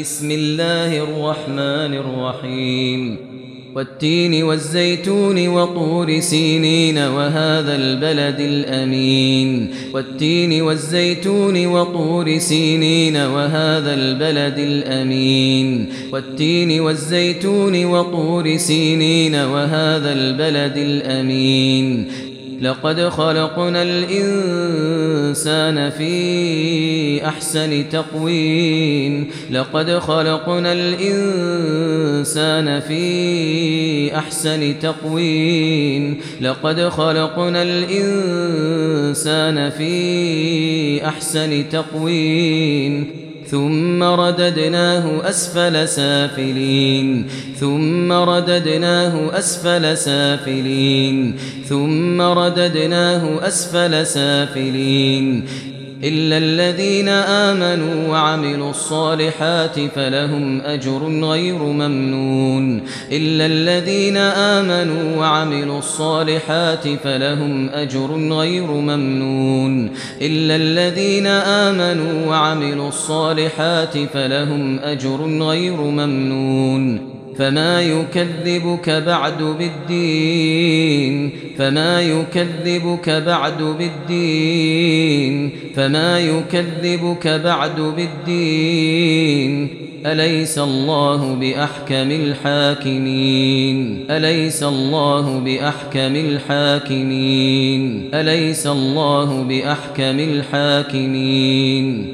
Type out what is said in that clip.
بسم الله الرحمن الرحيم. والتين والزيتون وطور سينين وهذا البلد الأمين. والتين والزيتون وطور سينين وهذا البلد الأمين. والتين والزيتون وطور سينين وهذا البلد الأمين. لقد خلقنا الإنسان في أحسن تقويم. لقد خلقنا الإنسان في أحسن تقويم. لقد خلقنا الإنسان في أحسن تقويم. ثم رددناه أسفل سافلين. ثم رددناه أسفل سافلين. ثم رددناه أسفل سافلين. إلا الذين آمنوا وعملوا الصالحات فلهم أجر غير ممنون. إلا الذين آمنوا وعملوا الصالحات فلهم أجر غير ممنون. إلا الذين آمنوا وعملوا الصالحات فلهم أجر غير ممنون. فما يكذبك بعد بالدين فما يكذبك بعد بالدين فما يكذبك بعد بالدين. أليس الله بأحكم الحاكمين؟ أليس الله بأحكم الحاكمين؟ أليس الله بأحكم الحاكمين؟